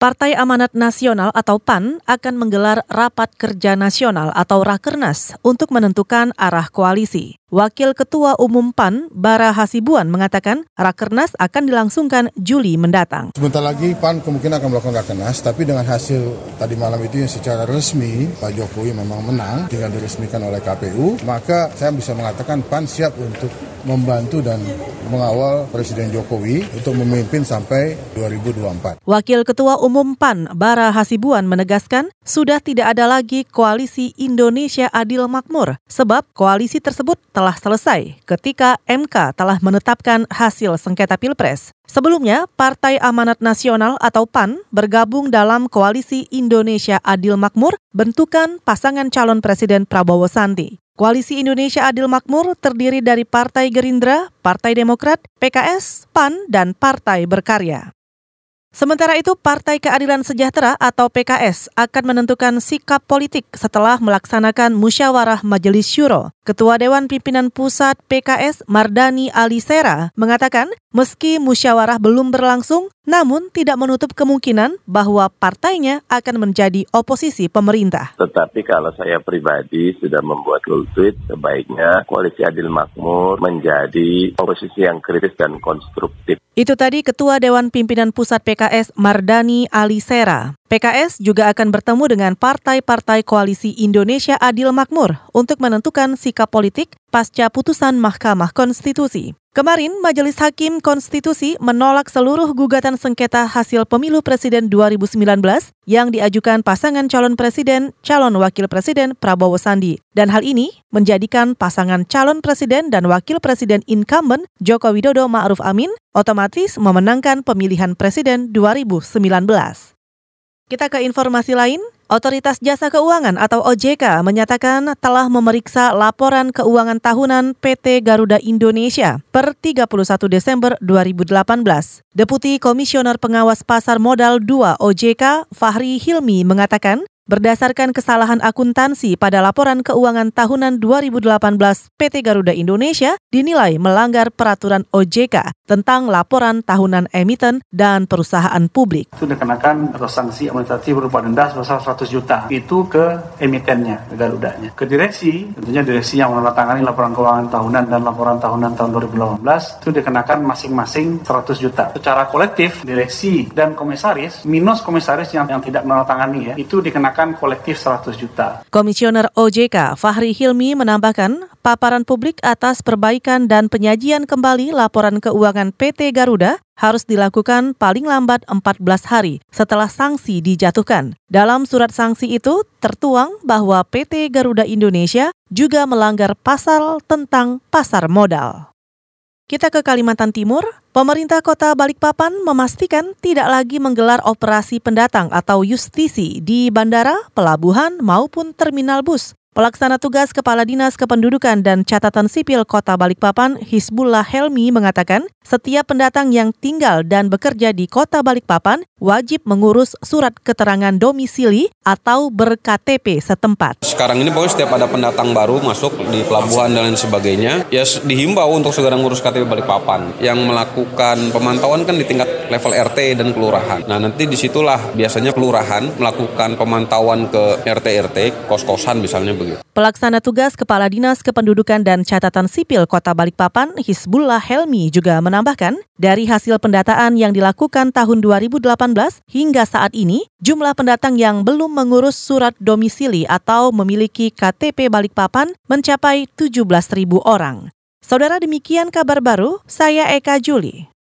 Partai Amanat Nasional atau PAN akan menggelar rapat kerja nasional atau Rakernas untuk menentukan arah koalisi. Wakil Ketua Umum PAN, Bara Hasibuan, mengatakan Rakernas akan dilangsungkan Juli mendatang. Sebentar lagi PAN kemungkinan akan melakukan Rakernas, tapi dengan hasil tadi malam itu yang secara resmi Pak Jokowi memang menang, tinggal diresmikan oleh KPU, maka saya bisa mengatakan PAN siap untuk membantu dan mengawal Presiden Jokowi untuk memimpin sampai 2024. Wakil Ketua Umum PAN, Bara Hasibuan menegaskan sudah tidak ada lagi koalisi Indonesia Adil Makmur sebab koalisi tersebut telah selesai ketika MK telah menetapkan hasil sengketa Pilpres. Sebelumnya, Partai Amanat Nasional atau PAN bergabung dalam Koalisi Indonesia Adil Makmur bentukan pasangan calon Presiden Prabowo Sandi. Koalisi Indonesia Adil Makmur terdiri dari Partai Gerindra, Partai Demokrat, PKS, PAN, dan Partai Berkarya. Sementara itu, Partai Keadilan Sejahtera atau PKS akan menentukan sikap politik setelah melaksanakan musyawarah Majelis Syuro. Ketua Dewan Pimpinan Pusat PKS Mardani Alisera mengatakan, meski musyawarah belum berlangsung, namun tidak menutup kemungkinan bahwa partainya akan menjadi oposisi pemerintah. Tetapi kalau saya pribadi sudah membuat tweet, sebaiknya koalisi adil makmur menjadi oposisi yang kritis dan konstruktif. Itu tadi Ketua Dewan Pimpinan Pusat PKS Mardani Alisera. PKS juga akan bertemu dengan partai-partai koalisi Indonesia Adil Makmur untuk menentukan sikap politik pasca putusan Mahkamah Konstitusi. Kemarin, Majelis Hakim Konstitusi menolak seluruh gugatan sengketa hasil pemilu presiden 2019 yang diajukan pasangan calon presiden, calon wakil presiden Prabowo Sandi. Dan hal ini menjadikan pasangan calon presiden dan wakil presiden incumbent Joko Widodo Ma'ruf Amin otomatis memenangkan pemilihan presiden 2019. Kita ke informasi lain. Otoritas Jasa Keuangan atau OJK menyatakan telah memeriksa laporan keuangan tahunan PT Garuda Indonesia per 31 Desember 2018. Deputi Komisioner Pengawas Pasar Modal 2 OJK Fahri Hilmi mengatakan Berdasarkan kesalahan akuntansi pada laporan keuangan tahunan 2018 PT Garuda Indonesia dinilai melanggar peraturan OJK tentang laporan tahunan emiten dan perusahaan publik. Itu dikenakan atau sanksi administratif berupa denda sebesar 100 juta. Itu ke emitennya, ke Garudanya. Ke direksi, tentunya direksi yang menandatangani laporan keuangan tahunan dan laporan tahunan tahun 2018 itu dikenakan masing-masing 100 juta. Secara kolektif, direksi dan komisaris minus komisaris yang, yang tidak menandatangani ya, itu dikenakan kolektif 100 juta. Komisioner OJK Fahri Hilmi menambahkan, paparan publik atas perbaikan dan penyajian kembali laporan keuangan PT Garuda harus dilakukan paling lambat 14 hari setelah sanksi dijatuhkan. Dalam surat sanksi itu tertuang bahwa PT Garuda Indonesia juga melanggar pasal tentang pasar modal. Kita ke Kalimantan Timur, pemerintah kota Balikpapan memastikan tidak lagi menggelar operasi pendatang atau justisi di bandara, pelabuhan, maupun terminal bus Pelaksana tugas Kepala Dinas Kependudukan dan Catatan Sipil Kota Balikpapan, Hizbullah Helmi mengatakan, setiap pendatang yang tinggal dan bekerja di Kota Balikpapan wajib mengurus surat keterangan domisili atau ber-KTP setempat. Sekarang ini pokoknya setiap ada pendatang baru masuk di pelabuhan dan lain sebagainya, ya dihimbau untuk segera ngurus KTP Balikpapan. Yang melakukan pemantauan kan di tingkat level RT dan kelurahan. Nah nanti di situlah biasanya kelurahan melakukan pemantauan ke RT-RT, kos-kosan misalnya begitu. Pelaksana tugas Kepala Dinas Kependudukan dan Catatan Sipil Kota Balikpapan, Hizbullah Helmi juga menambahkan, dari hasil pendataan yang dilakukan tahun 2018 hingga saat ini, jumlah pendatang yang belum mengurus surat domisili atau memiliki KTP Balikpapan mencapai 17.000 orang. Saudara demikian kabar baru, saya Eka Juli.